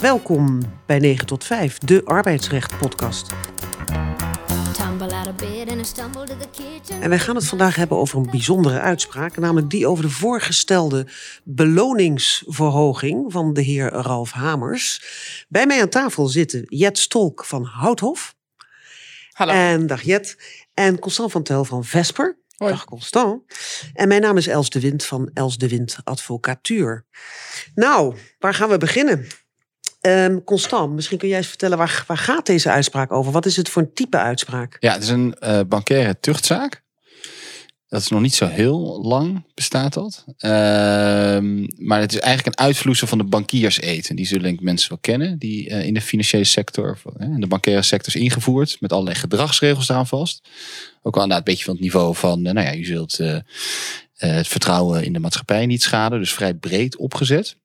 Welkom bij 9 tot 5, de arbeidsrecht podcast. En wij gaan het vandaag hebben over een bijzondere uitspraak, namelijk die over de voorgestelde beloningsverhoging van de heer Ralf Hamers. Bij mij aan tafel zitten Jet Stolk van Houthof. Hallo. En dag Jet. En Constant van Tel van Vesper. Hoi. Dag Constant. En mijn naam is Els de Wind van Els de Wind Advocatuur. Nou, waar gaan we beginnen? Ehm, Constant, misschien kun jij eens vertellen waar, waar gaat deze uitspraak over? Wat is het voor een type uitspraak? Ja, het is een eh bankaire tuchtzaak. Dat is nog niet zo heel lang, bestaat dat. Ehm, maar het is eigenlijk een uitvloeisel van de bankierseed. En die zullen mensen wel kennen. Die eh, in de financiële sector, of, eh, de bankaire sector is ingevoerd. Met allerlei gedragsregels staan vast. Ook al een beetje van het niveau van, nou ja, je zult het vertrouwen in de maatschappij niet schaden. Dus vrij breed opgezet.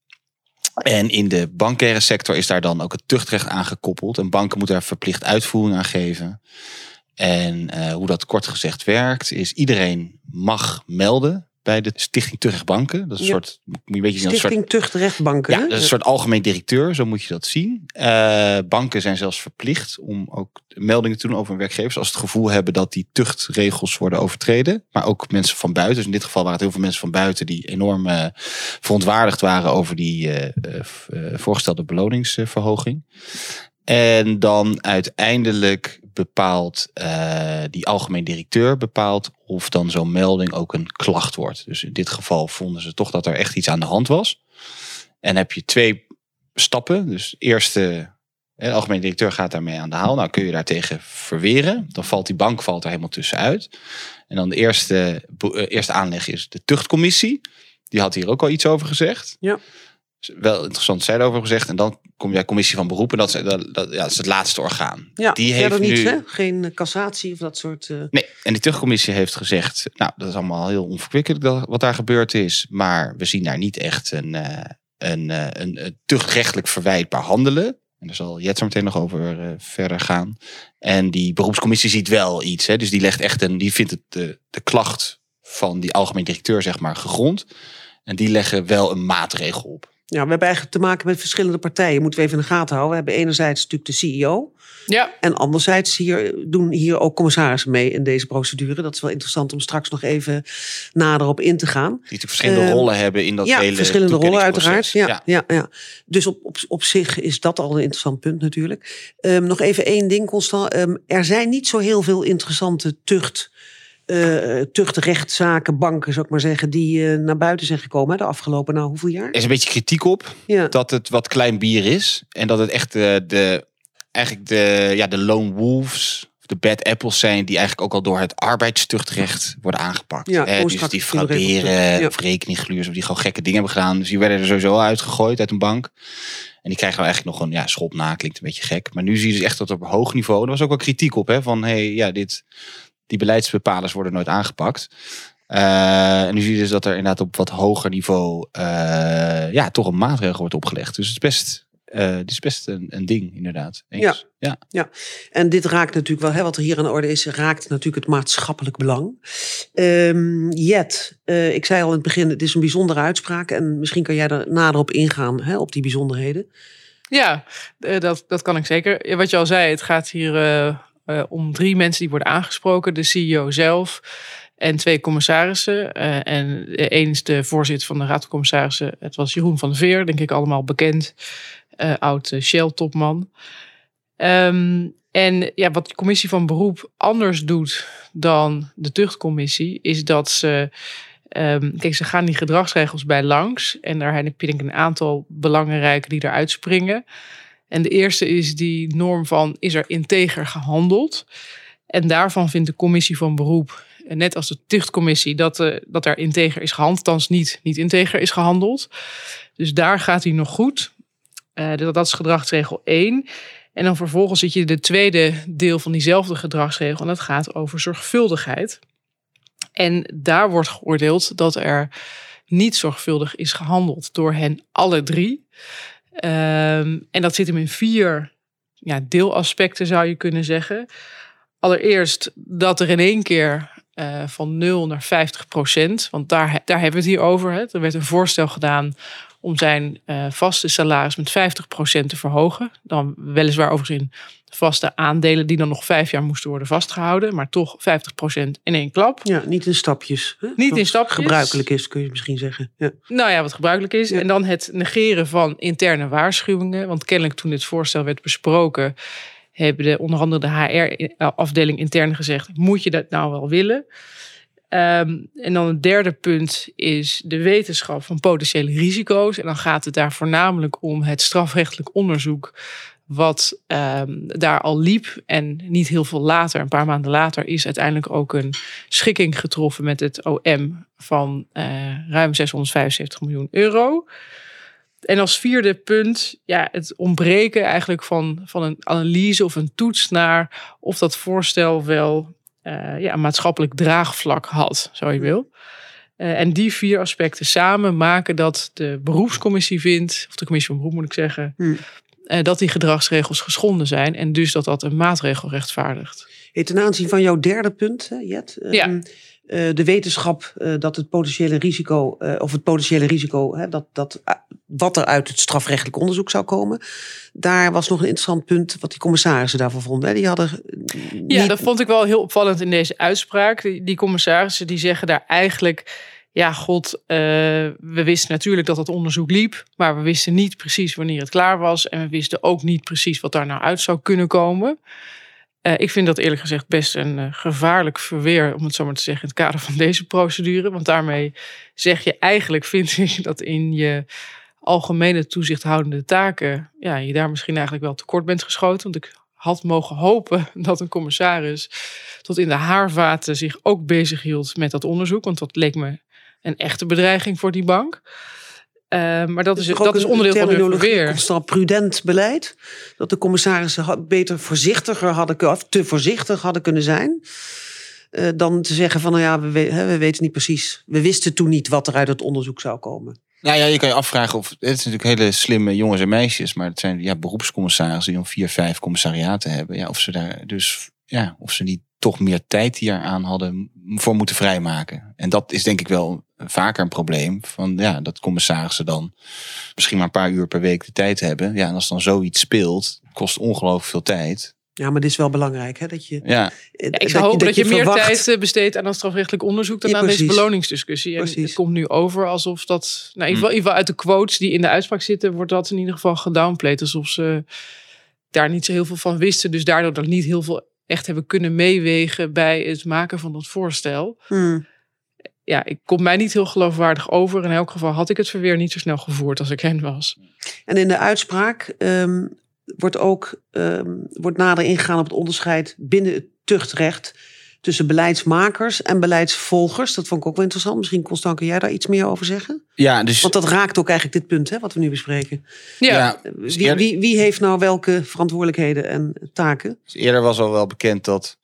En in de bankaire sector is daar dan ook het tuchtrecht aan gekoppeld. En banken moeten daar verplicht uitvoering aan geven. En eh, hoe dat kort gezegd werkt, is iedereen mag melden bij de Stichting Tuchtrecht Banken. Dat is een Ja. soort, moet je een beetje zien als een soort Stichting Tuchtrechtbanken. ja, dat is een soort algemeen directeur, zo moet je dat zien. Eh, banken zijn zelfs verplicht om ook meldingen te doen over hun werkgevers. Als ze het gevoel hebben dat die tuchtregels worden overtreden. Maar ook mensen van buiten. Dus in dit geval waren het heel veel mensen van buiten die enorm eh, verontwaardigd waren over die eh, voorgestelde beloningsverhoging. En dan uiteindelijk bepaalt eh, die algemeen directeur bepaalt of dan zo'n melding ook een klacht wordt. Dus in dit geval vonden ze toch dat er echt iets aan de hand was. En heb je twee stappen. Dus eerste, de algemeen directeur gaat daarmee aan de haal. Nou kun je daartegen verweren. Dan valt die bank valt er helemaal tussenuit. En dan de eerste, eh, eerste aanleg is de tuchtcommissie. Die had hier ook al iets over gezegd. Ja. Wel interessant, zij erover gezegd. En dan kom je bij commissie van beroep. En dat is, dat, dat- ja, dat is het laatste orgaan. Ja, die heeft niet, nu- hè? Geen cassatie of dat soort... eh, Nee, en die tuchtcommissie heeft gezegd, nou, dat is allemaal heel onverkwikkelijk wat daar gebeurd is, maar we zien daar niet echt een, eh, een, eh, een, een tuchtrechtelijk verwijtbaar handelen. En daar zal Jet zo meteen nog over eh, verder gaan. En die beroepscommissie ziet wel iets, hè, dus die legt echt een, die vindt het de, de klacht van die algemeen directeur, zeg maar, gegrond. En die leggen wel een maatregel op. Ja, we hebben eigenlijk te maken met verschillende partijen. Moeten we even in de gaten houden. We hebben enerzijds natuurlijk de CEO. Ja, En anderzijds hier, doen hier ook commissarissen mee in deze procedure. Dat is wel interessant om straks nog even nader op in te gaan. Die natuurlijk verschillende Ehm, rollen hebben in dat ja, hele verschillende rollen uiteraard. Ja, ja. Ja, Dus op, op, op zich is dat al een interessant punt natuurlijk. Ehm, nog even één ding, Constant. Ehm, er zijn niet zo heel veel interessante tucht, eh tuchtrechtszaken, banken, zou ik maar zeggen, die eh, naar buiten zijn gekomen hè, de afgelopen, nou, hoeveel jaar? Er is een beetje kritiek op. Ja. dat het wat klein bier is. En dat het echt de, de eigenlijk de, ja, de lone wolves, of de bad apples zijn, die eigenlijk ook al door het arbeidstuchtrecht worden aangepakt. Ja, Eh, dus die frauderen, Ja. of rekeninggluurs, of die gewoon gekke dingen hebben gedaan. Dus die werden er sowieso uitgegooid uit een bank. En die krijgen wel eigenlijk nog een ja, schop na, klinkt een beetje gek. Maar nu zie je dus echt dat op hoog niveau, er was ook wel kritiek op, hè, van hey, ja, dit, die beleidsbepalers worden nooit aangepakt. Eh, en nu zie je dus dat er inderdaad op wat hoger niveau eh, ja, toch een maatregel wordt opgelegd. Dus het is best, eh, het is best een, een ding, inderdaad. Eens. ja. En dit raakt natuurlijk wel, hè, wat er hier aan de orde is, raakt natuurlijk het maatschappelijk belang. Ehm, Jet, eh, ik zei al in het begin, het is een bijzondere uitspraak. En misschien kan jij er nader op ingaan, hè, op die bijzonderheden. ja dat, dat kan ik zeker. Ja, Wat je al zei, het gaat hier eh, om drie mensen die worden aangesproken. De CEO zelf en twee commissarissen. Eh, en is de voorzitter van de Raad van Commissarissen. Het was Jeroen van der Veer, denk ik allemaal bekend. eh, oud Shell-topman. Ehm, en ja, wat de commissie van beroep anders doet dan de tuchtcommissie, is dat ze. ehm, kijk, ze gaan die gedragsregels bij langs. En daar heb je denk ik een aantal belangrijke die eruit springen. En de eerste is die norm van: is er integer gehandeld? En daarvan vindt de commissie van beroep, net als de tuchtcommissie, dat, eh, dat er integer is gehandeld, althans niet, niet integer is gehandeld. Dus daar gaat hij nog goed. Eh, dat is gedragsregel 1. En dan vervolgens zit je de tweede deel van diezelfde gedragsregel. En dat gaat over zorgvuldigheid. En daar wordt geoordeeld dat er niet zorgvuldig is gehandeld door hen alle drie. Ehm, en dat zit hem in vier ja, deelaspecten, zou je kunnen zeggen. Allereerst dat er in één keer eh, van 0 naar 50 procent. Want daar, daar hebben we het hier over. Hè. Er werd een voorstel gedaan om zijn uh, vaste salaris met 50 procent te verhogen. Dan weliswaar overigens in vaste aandelen die dan nog vijf jaar moesten worden vastgehouden. Maar toch 50 procent in één klap. Ja, niet in stapjes. Hè? Niet in stapjes. Gebruikelijk is, kun je misschien zeggen. Ja. Nou ja, wat gebruikelijk is. Ja. En dan het negeren van interne waarschuwingen. Want kennelijk toen dit voorstel werd besproken hebben de, onder andere de HR-afdeling intern gezegd: moet je dat nou wel willen? Um, en dan het derde punt is de wetenschap van potentiële risico's. En dan gaat het daar voornamelijk om het strafrechtelijk onderzoek. Wat um, daar al liep. En niet heel veel later, een paar maanden later, is uiteindelijk ook een schikking getroffen met het OM van uh, ruim 675 miljoen euro. En als vierde punt, ja, het ontbreken eigenlijk van, van een analyse of een toets naar of dat voorstel wel uh, ja, een maatschappelijk draagvlak had, zo je wil. Uh, en die vier aspecten samen maken dat de beroepscommissie vindt, of de commissie van beroep moet ik zeggen, hmm. uh, dat die gedragsregels geschonden zijn en dus dat dat een maatregel rechtvaardigt. Hey, ten aanzien van jouw derde punt, Jet. Ja. Um, uh, de wetenschap uh, dat het potentiële risico, uh, of het potentiële risico, hè, dat, dat, wat er uit het strafrechtelijk onderzoek zou komen. Daar was nog een interessant punt wat die commissarissen daarvan vonden. Hè. Die hadden. Niet... Ja, dat vond ik wel heel opvallend in deze uitspraak. Die, die commissarissen die zeggen daar eigenlijk. Ja, god, we wisten natuurlijk dat het onderzoek liep, maar we wisten niet precies wanneer het klaar was. En we wisten ook niet precies wat daar nou uit zou kunnen komen. Uh, ik vind dat eerlijk gezegd best een uh, gevaarlijk verweer, om het zo maar te zeggen, in het kader van deze procedure. Want daarmee zeg je eigenlijk, vind ik, dat in je algemene toezichthoudende taken, ja, je daar misschien eigenlijk wel tekort bent geschoten. Want ik had mogen hopen dat een commissaris tot in de haarvaten zich ook bezig hield met dat onderzoek. Want dat leek me een echte bedreiging voor die bank. Uh, maar dat is, is dat is onderdeel van hun verweer. Constant prudent beleid. Dat de commissarissen beter voorzichtiger hadden of te voorzichtig hadden kunnen zijn. Uh, dan te zeggen van nou ja, we, we, we, weten niet precies. We wisten toen niet wat er uit het onderzoek zou komen. Nou ja, je kan je afvragen of. Het is natuurlijk hele slimme jongens en meisjes. Maar het zijn ja, beroepscommissarissen die al vier, vijf commissariaten hebben. Ja, of ze daar dus. Ja, of ze niet toch meer tijd hier aan hadden voor moeten vrijmaken. En dat is denk ik wel vaker een probleem. Van ja, dat commissarissen dan misschien maar een paar uur per week de tijd hebben. Ja, en als dan zoiets speelt, kost ongelooflijk veel tijd. Ja, maar dit is wel belangrijk, hè? Dat je, ja. ja ik zou hopen dat, dat, je, meer verwacht... tijd besteedt aan dat strafrechtelijk onderzoek dan ja, aan deze beloningsdiscussie. En precies. het komt nu over alsof dat, nou, in, ieder geval, in ieder geval uit de quotes die in de uitspraak zitten, wordt dat in ieder geval gedownplayed. Alsof ze daar niet zo heel veel van wisten. Dus daardoor dat niet heel veel echt hebben kunnen meewegen bij het maken van dat voorstel. Hmm. Ja, ik kom mij niet heel geloofwaardig over. In elk geval had ik het verweer niet zo snel gevoerd als ik hen was. En in de uitspraak um, wordt ook um, wordt nader ingegaan op het onderscheid binnen het tuchtrecht tussen beleidsmakers en beleidsvolgers. Dat vond ik ook wel interessant. Misschien, Constant, kun jij daar iets meer over zeggen? Ja, dus... Want dat raakt ook eigenlijk dit punt hè, wat we nu bespreken. Ja. ja wie, wie, wie, heeft nou welke verantwoordelijkheden en taken? Dus eerder was al wel bekend dat...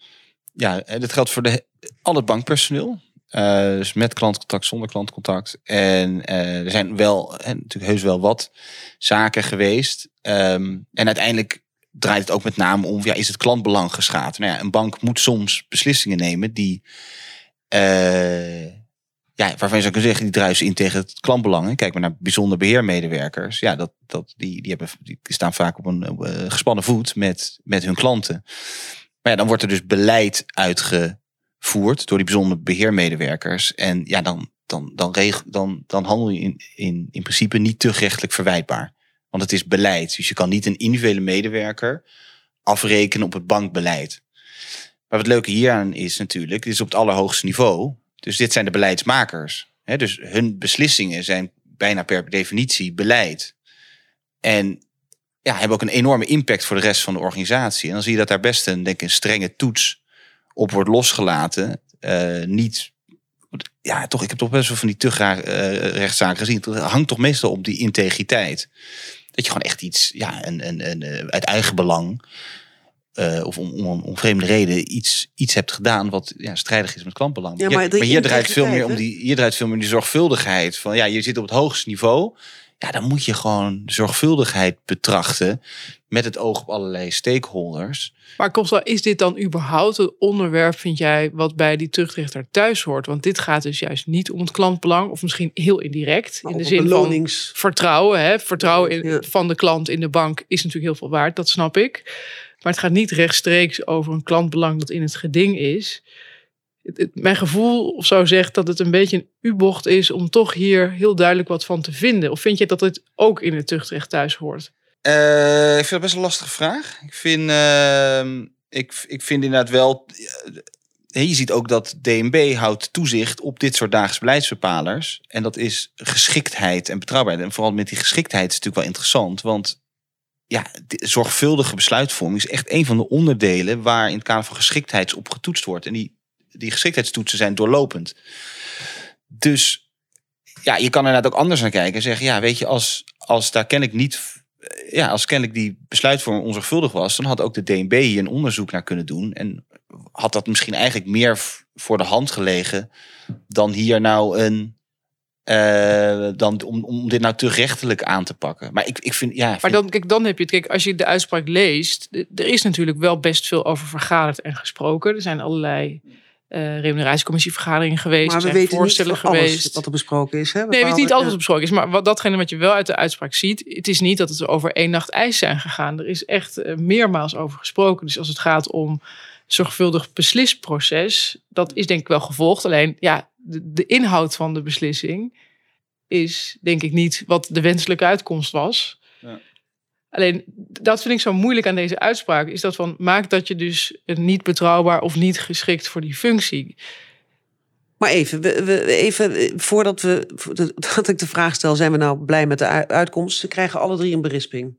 Ja, dit geldt voor de, al het bankpersoneel. Uh, dus met klantcontact, zonder klantcontact. En uh, er zijn wel, hè, natuurlijk heus wel wat zaken geweest. Um, en uiteindelijk draait het ook met name om, ja, is het klantbelang geschaad? Nou ja, een bank moet soms beslissingen nemen die, uh, ja, waarvan je zou kunnen zeggen, die druisen in tegen het klantbelang. Kijk maar naar bijzonder beheermedewerkers. Ja, dat, dat, die, die, hebben, die staan vaak op een gespannen voet met, met hun klanten. Maar ja, dan wordt er dus beleid uitgevoerd door die bijzonder beheermedewerkers. En ja, dan, dan, dan, regel, dan, dan handel je in, in, in principe niet terugrechtelijk verwijtbaar. Want het is beleid. Dus je kan niet een individuele medewerker afrekenen op het bankbeleid. Maar wat leuke hieraan is natuurlijk, dit is op het allerhoogste niveau. Dus dit zijn de beleidsmakers. dus hun beslissingen zijn bijna per definitie beleid. En ja, hebben ook een enorme impact voor de rest van de organisatie. En dan zie je dat daar best een, denk een strenge toets op wordt losgelaten. Uh, niet, ja, toch, ik heb toch best wel van die te graag uh, rechtszaken gezien. Het hangt toch meestal op die integriteit. Dat je gewoon echt iets, ja, een, een, een, uit eigen belang. Uh, of om, om, om vreemde reden iets, iets hebt gedaan wat ja, strijdig is met klantbelang. Ja, maar, maar hier draait veel meer om die, hier draait veel meer om die zorgvuldigheid. Van ja, je zit op het hoogste niveau. Ja, dan moet je gewoon zorgvuldigheid betrachten met het oog op allerlei stakeholders. Maar Kopsel, is dit dan überhaupt een onderwerp, vind jij, wat bij die terugrichter thuis hoort? Want dit gaat dus juist niet om het klantbelang, of misschien heel indirect. Maar in de zin belonings- van vertrouwen. Hè? Vertrouwen in, Ja. van de klant in de bank is natuurlijk heel veel waard, dat snap ik. Maar het gaat niet rechtstreeks over een klantbelang dat in het geding is. Het- mijn gevoel of zo zegt dat het een beetje een U-bocht is om toch hier heel duidelijk wat van te vinden. Of vind je dat het ook in het tuchtrecht thuis hoort? Eh, ik vind dat best een lastige vraag. Ik vind, ehm, ik, ik vind inderdaad wel. eh, je ziet ook dat DNB houdt toezicht op dit soort dagelijks beleidsbepalers. En dat is geschiktheid en betrouwbaarheid. En vooral met die geschiktheid is het natuurlijk wel interessant. Want ja, zorgvuldige besluitvorming is echt een van de onderdelen waar in het kader van geschiktheid op getoetst wordt. En die, die geschiktheidstoetsen zijn doorlopend. Dus ja, je kan inderdaad ook anders naar kijken en zeggen, ja, weet je, als, als daar kennelijk niet ja, als kennelijk die besluitvorming onzorgvuldig was, dan had ook de DNB hier een onderzoek naar kunnen doen. En had dat misschien eigenlijk meer voor de hand gelegen dan hier nou een. eh, dan om, om dit nou te rechtelijk aan te pakken. Maar ik, ik vind. Ja, Maar dan, kijk, dan heb je het. Kijk, als je de uitspraak leest, er is natuurlijk wel best veel over vergaderd en gesproken. Er zijn allerlei eh remuneratiecommissie geweest. Maar we zijn weten niet voorstellen alles geweest. wat er besproken is. Hè? Nee, we weten niet alles wat besproken is. Maar wat, datgene wat je wel uit de uitspraak ziet, het is niet dat het over één nacht ijs zijn gegaan. Er is echt eh, meermaals over gesproken. Dus als het gaat om zorgvuldig beslisproces, dat is denk ik wel gevolgd. Alleen ja, de, de inhoud van de beslissing is denk ik niet wat de wenselijke uitkomst was. Ja. Alleen dat vind ik zo moeilijk aan deze uitspraak. Is dat van maakt dat je dus niet betrouwbaar of niet geschikt voor die functie. Maar even, we, we, even voordat we, dat ik de vraag stel, zijn we nou blij met de uitkomst? Ze krijgen alle drie een berisping.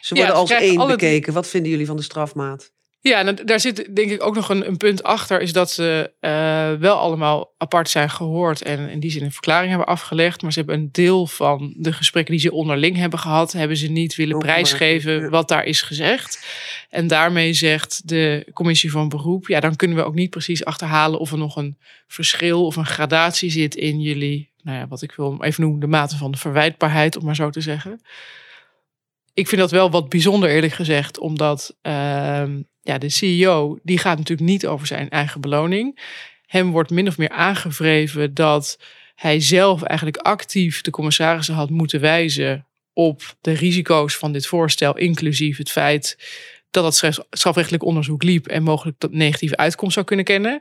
Ze Ja, worden ze als één drie- bekeken. Wat vinden jullie van de strafmaat? Ja, en daar zit denk ik ook nog een, een punt achter. Is dat ze eh, wel allemaal apart zijn gehoord. En in die zin een verklaring hebben afgelegd. Maar ze hebben een deel van de gesprekken die ze onderling hebben gehad. Hebben ze niet willen prijsgeven wat daar is gezegd. En daarmee zegt de commissie van beroep. Ja, dan kunnen we ook niet precies achterhalen of er nog een verschil of een gradatie zit in jullie. Nou ja, wat ik wil even noemen, de mate van de verwijtbaarheid, om maar zo te zeggen ik vind dat wel wat bijzonder eerlijk gezegd, omdat ehm, ja, de CEO die gaat natuurlijk niet over zijn eigen beloning. Hem wordt min of meer aangevreven dat hij zelf eigenlijk actief de commissarissen had moeten wijzen op de risico's van dit voorstel, inclusief het feit dat het straf- strafrechtelijk onderzoek liep en mogelijk tot negatieve uitkomst zou kunnen kennen.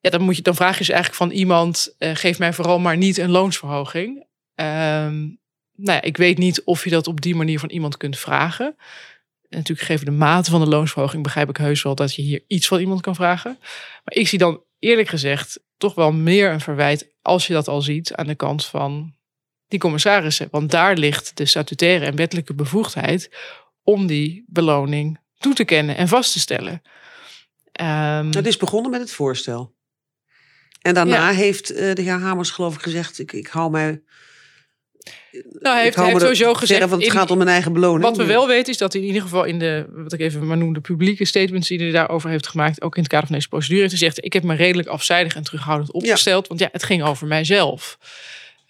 Ja, dan, moet je, dan vraag je dus eigenlijk van iemand: eh, geef mij vooral maar niet een loonsverhoging. Ehm, nou ja, ik weet niet of je dat op die manier van iemand kunt vragen. En natuurlijk gegeven de mate van de loonsverhoging begrijp ik heus wel dat je hier iets van iemand kan vragen. Maar ik zie dan eerlijk gezegd toch wel meer een verwijt als je dat al ziet aan de kant van die commissarissen. Want daar ligt de statutaire en wettelijke bevoegdheid om die beloning toe te kennen en vast te stellen. Ehm, Het is begonnen met het voorstel. En daarna Ja. heeft eh, de heer Hamers geloof ik gezegd, ik, ik hou mij... nou, hij heeft, hij sowieso gezegd... want het in- gaat om mijn eigen beloning. Wat we wel weten is dat hij in ieder geval in de, wat ik even maar noem, de publieke statements die hij daarover heeft gemaakt, ook in het kader van deze procedure, heeft gezegd: Ik heb me redelijk afzijdig en terughoudend opgesteld, want ja, het ging over mijzelf.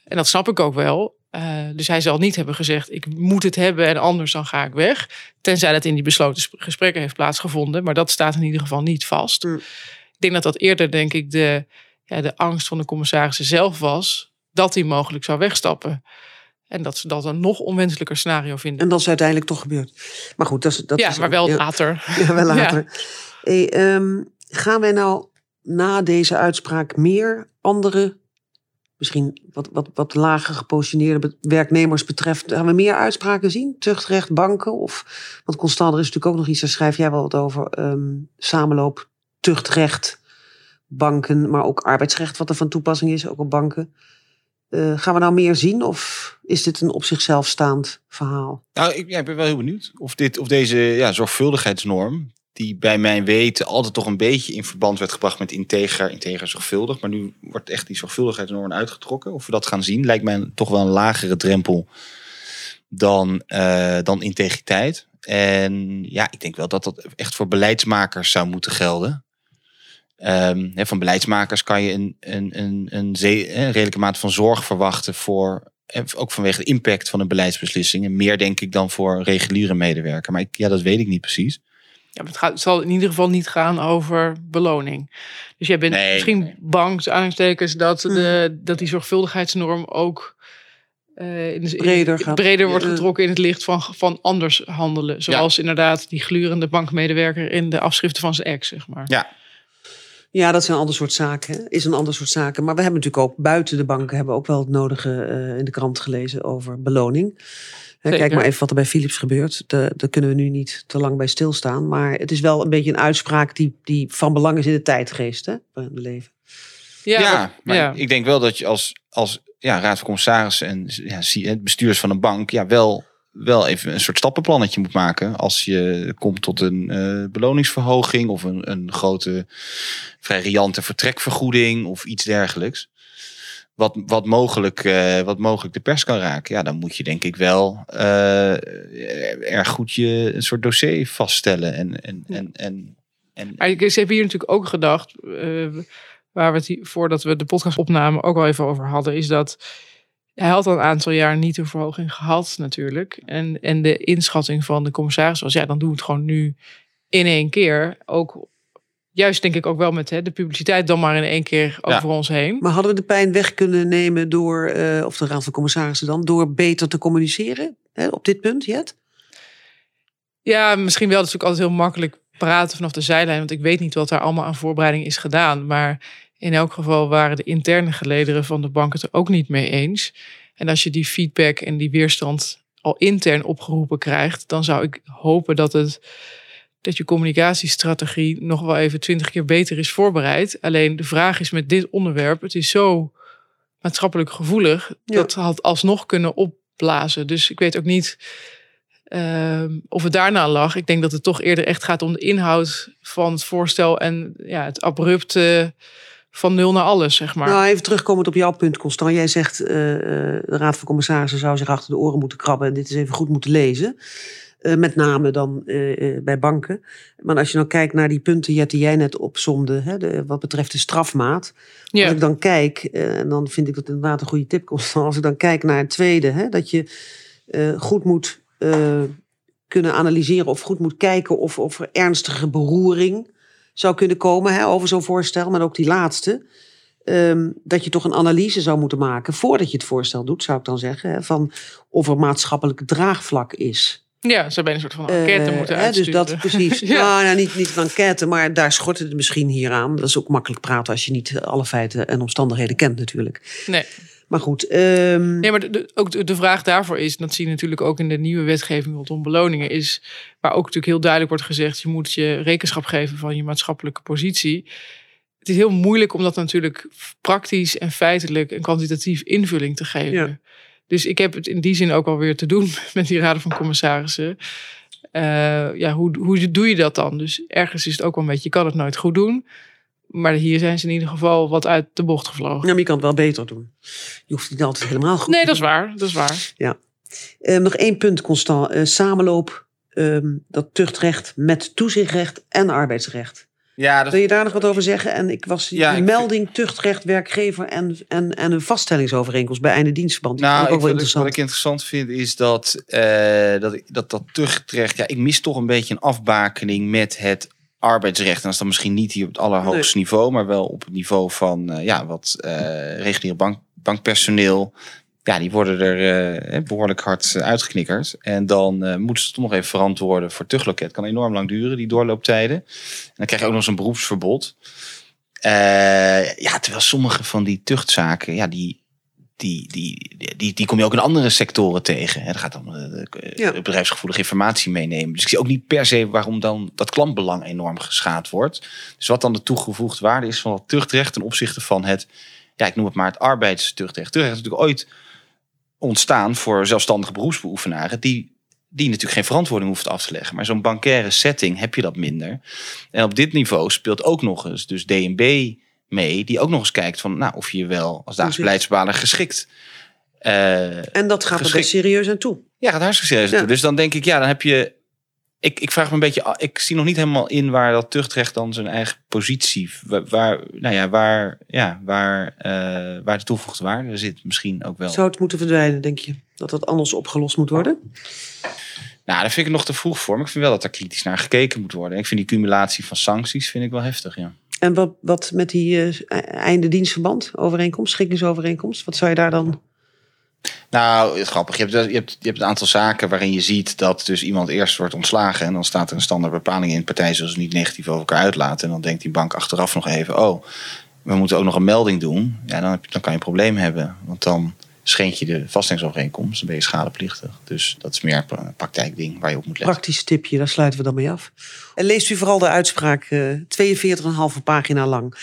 En dat snap ik ook wel. Eh, dus hij zal niet hebben gezegd: Ik moet het hebben en anders dan ga ik weg. Tenzij dat in die besloten sp- gesprekken heeft plaatsgevonden. Maar dat staat in ieder geval niet vast. Hmm. Ik denk dat dat eerder, denk ik, de, ja, de angst van de commissarissen zelf was dat hij mogelijk zou wegstappen. En dat ze dat een nog onwenselijker scenario vinden. En dat is uiteindelijk toch gebeurd. Maar goed, dat is... Dat ja, is maar wel ja. later. Ja, wel later. Hey, ehm, gaan wij nou na deze uitspraak meer andere, misschien wat, wat, wat lager gepositioneerde werknemers betreft, gaan we meer uitspraken zien? Tuchtrecht, banken? Of, want Constant, er is natuurlijk ook nog iets, daar schrijf jij wel wat over, ehm, samenloop, tuchtrecht, banken, maar ook arbeidsrecht, wat er van toepassing is, ook op banken. Eh, gaan we nou meer zien of is dit een op zichzelf staand verhaal? Nou, ik, ik ben wel heel benieuwd of, dit, of deze ja, zorgvuldigheidsnorm, die bij mijn weten altijd toch een beetje in verband werd gebracht met integer, integer zorgvuldig, maar nu wordt echt die zorgvuldigheidsnorm uitgetrokken. Of we dat gaan zien, lijkt mij toch wel een lagere drempel dan, eh, dan integriteit. En ja, ik denk wel dat dat echt voor beleidsmakers zou moeten gelden. Ehm, van beleidsmakers kan je een, een, een, een, zee- een redelijke mate van zorg verwachten voor ook vanwege de impact van een beleidsbeslissing. En meer denk ik dan voor een reguliere medewerker. Maar ik, ja, dat weet ik niet precies. Ja, maar het, gaat, het zal in ieder geval niet gaan over beloning. Dus jij bent Nee, misschien bang, aanhalingstekens, dat, Hmm. de, dat die zorgvuldigheidsnorm ook eh, in de, in- Breder gaat. breder wordt getrokken in het licht van, van anders handelen. Zoals inderdaad die glurende bankmedewerker in de afschriften van zijn ex, zeg maar. Ja, Ja, dat zijn een ander soort zaken. hè. Is een ander soort zaken. Maar we hebben natuurlijk ook buiten de banken hebben ook wel het nodige eh, in de krant gelezen over beloning. Hè, kijk maar even wat er bij Philips gebeurt. De- Daar kunnen we nu niet te lang bij stilstaan. Maar het is wel een beetje een uitspraak die, die van belang is in de tijdgeest. Hè? We leven. Ja, wat- maar ja. ik denk wel dat je als, als ja, raad van commissarissen en ja, zie- het bestuurs van een bank ja, wel, wel even een soort stappenplannetje moet maken. Als je komt tot een eh, beloningsverhoging of een, een grote, vrij riante vertrekvergoeding of iets dergelijks. Wat, wat, mogelijk, eh, wat mogelijk de pers kan raken. Ja, dan moet je denk ik wel eh, erg goed je een soort dossier vaststellen. En, en, en, en, en, Maar ik- ze hebben hier natuurlijk ook gedacht, waar we het hier, voordat we de podcast opnamen ook al even over hadden, is dat hij had al een aantal jaar niet een verhoging gehad natuurlijk. En, en de inschatting van de commissaris was, ja, dan doen we het gewoon nu in één keer. Ook juist denk ik ook wel met hè, de publiciteit dan maar in één keer Ja. over ons heen. Maar hadden we de pijn weg kunnen nemen door, eh, of de raad van commissarissen dan, door beter te communiceren hè, op dit punt, Jet? Ja, misschien wel. Dat is natuurlijk altijd heel makkelijk praten vanaf de zijlijn. Want ik weet niet wat daar allemaal aan voorbereiding is gedaan. Maar in elk geval waren de interne gelederen van de bank het er ook niet mee eens. En als je die feedback en die weerstand al intern opgeroepen krijgt, dan zou ik hopen dat het dat je communicatiestrategie nog wel even twintig keer beter is voorbereid. Alleen de vraag is met dit onderwerp, het is zo maatschappelijk gevoelig, Ja. dat had alsnog kunnen opblazen. Dus ik weet ook niet ehm, of het daarna lag. Ik denk dat het toch eerder echt gaat om de inhoud van het voorstel en ja, het abrupte van nul naar alles, zeg maar. Nou, even terugkomend op jouw punt, Constant. Jij zegt, eh, eh, de raad van commissarissen zou zich achter de oren moeten krabben en dit is even goed moeten lezen. Eh, met name dan bij banken. Maar als je nou kijkt naar die punten Jet, die jij net opsomde, hè, de, wat betreft de strafmaat. ja. Als ik dan kijk, en dan vind ik dat inderdaad een goede tip, Constant. Als ik dan kijk naar het tweede, hè, dat je goed moet kunnen analyseren of goed moet kijken of, of er ernstige beroering zou kunnen komen hè, over zo'n voorstel. Maar ook die laatste. ehm, dat je toch een analyse zou moeten maken voordat je het voorstel doet, zou ik dan zeggen. Van of er maatschappelijk draagvlak is. Ja, ze hebben een soort van enquête Eh, moeten dus uitsturen. dat precies. ja. nou, nou, niet, niet een enquête, maar daar schort het misschien hier aan. Dat is ook makkelijk praten als je niet alle feiten en omstandigheden kent natuurlijk. Nee. Maar goed, ehm, Nee, maar de, de- ook de, de vraag daarvoor is, dat zie je natuurlijk ook in de nieuwe wetgeving rondom beloningen, is waar ook natuurlijk heel duidelijk wordt gezegd, je moet je rekenschap geven van je maatschappelijke positie. Het is heel moeilijk om dat natuurlijk praktisch en feitelijk en kwantitatief invulling te geven. Ja. Dus ik heb het in die zin ook alweer te doen met die raden van commissarissen. Eh, ja, hoe, hoe doe je dat dan? Dus ergens is het ook wel een beetje, je kan het nooit goed doen. Maar hier zijn ze in ieder geval wat uit de bocht gevlogen. ja, maar je kan het wel beter doen. Je hoeft het niet altijd helemaal goed Nee, te dat is doen. waar. Dat is waar. Ehm, nog één punt, Constant. Eh, samenloop, ehm, dat tuchtrecht met toezichtrecht en arbeidsrecht. Ja, dat, Wil je daar nog wat over zeggen? En ik was Ja, ik melding tuchtrecht werkgever en, en, en een vaststellingsovereenkomst bij einde dienstverband. Die Nou, ik ook wel wat, ik, wat interessant. ik interessant vind is dat eh, dat, dat dat tuchtrecht... Ja, ik mis toch een beetje een afbakening met het arbeidsrecht. En dat is dan misschien niet hier op het allerhoogste niveau... maar wel op het niveau van eh, ja, wat eh reguliere bank, bankpersoneel... Ja, die worden er eh, behoorlijk hard eh, uitgeknikkerd. En dan eh, moeten ze toch nog even verantwoorden voor tuchtloket. Kan enorm lang duren, die doorlooptijden. En dan krijg je ook nog eens een beroepsverbod. Eh, ja, terwijl sommige van die tuchtzaken, ja, die, die, die, die, die kom je ook in andere sectoren tegen. Hè. Er gaat dan eh, de- Ja. bedrijfsgevoelige informatie meenemen. Dus ik zie ook niet per se waarom dan dat klantbelang enorm geschaad wordt. Dus wat dan de toegevoegde waarde is van dat tuchtrecht ten opzichte van het, ja, ik noem het maar het arbeidstuchtrecht. Tuchtrecht is natuurlijk ooit ontstaan voor zelfstandige beroepsbeoefenaren die die natuurlijk geen verantwoording hoeft af te leggen. Maar zo'n bankaire setting heb je dat minder. En op dit niveau speelt ook nog eens dus DNB mee, die ook nog eens kijkt van nou, of je je wel als dagelijks beleidsbepaler geschikt. eh En dat gaat er geschikt- best serieus aan toe. ja, gaat hartstikke serieus Ja. toe. Dus dan denk ik, ja, dan heb je ik, ik vraag me een beetje, ik zie nog niet helemaal in waar dat tuchtrecht dan zijn eigen positie, waar, nou ja, waar, ja, waar, uh, waar de toegevoegde waarde zit misschien ook wel. Zou het moeten verdwijnen, denk je? Dat dat anders opgelost moet worden? Nou, daar vind ik nog te vroeg voor. Maar ik vind wel dat er kritisch naar gekeken moet worden. Ik vind die cumulatie van sancties vind ik wel heftig, ja. En wat, wat met die uh, einde dienstverband overeenkomst, schiktingsovereenkomst, wat zou je daar dan nou, is grappig. Je hebt, je, hebt, je hebt een aantal zaken waarin je ziet dat dus iemand eerst wordt ontslagen. En dan staat er een standaard bepaling in. Partij zoals niet negatief over elkaar uitlaten. En dan denkt die bank achteraf nog even: oh, we moeten ook nog een melding doen. Ja, dan, heb je, dan kan je een probleem hebben. Want dan schendt je de vastingsovereenkomst. Dan ben je schadeplichtig. Dus dat is meer een praktijkding waar je op moet letten. Praktisch tipje, daar sluiten we dan mee af. En leest u vooral de uitspraak uh, eh, 42,5 pagina lang.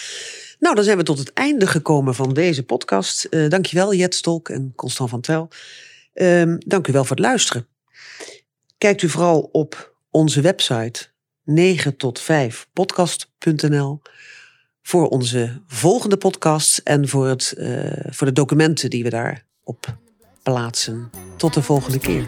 Nou, dan zijn we tot het einde gekomen van deze podcast. Uh, dankjewel Jet Stolk en Constant van Twel. Uh, dank u wel voor het luisteren. Kijkt u vooral op onze website 9 tot 5 podcast.nl voor onze volgende podcasts en voor, het, uh, voor de documenten die we daarop plaatsen. Tot de volgende keer.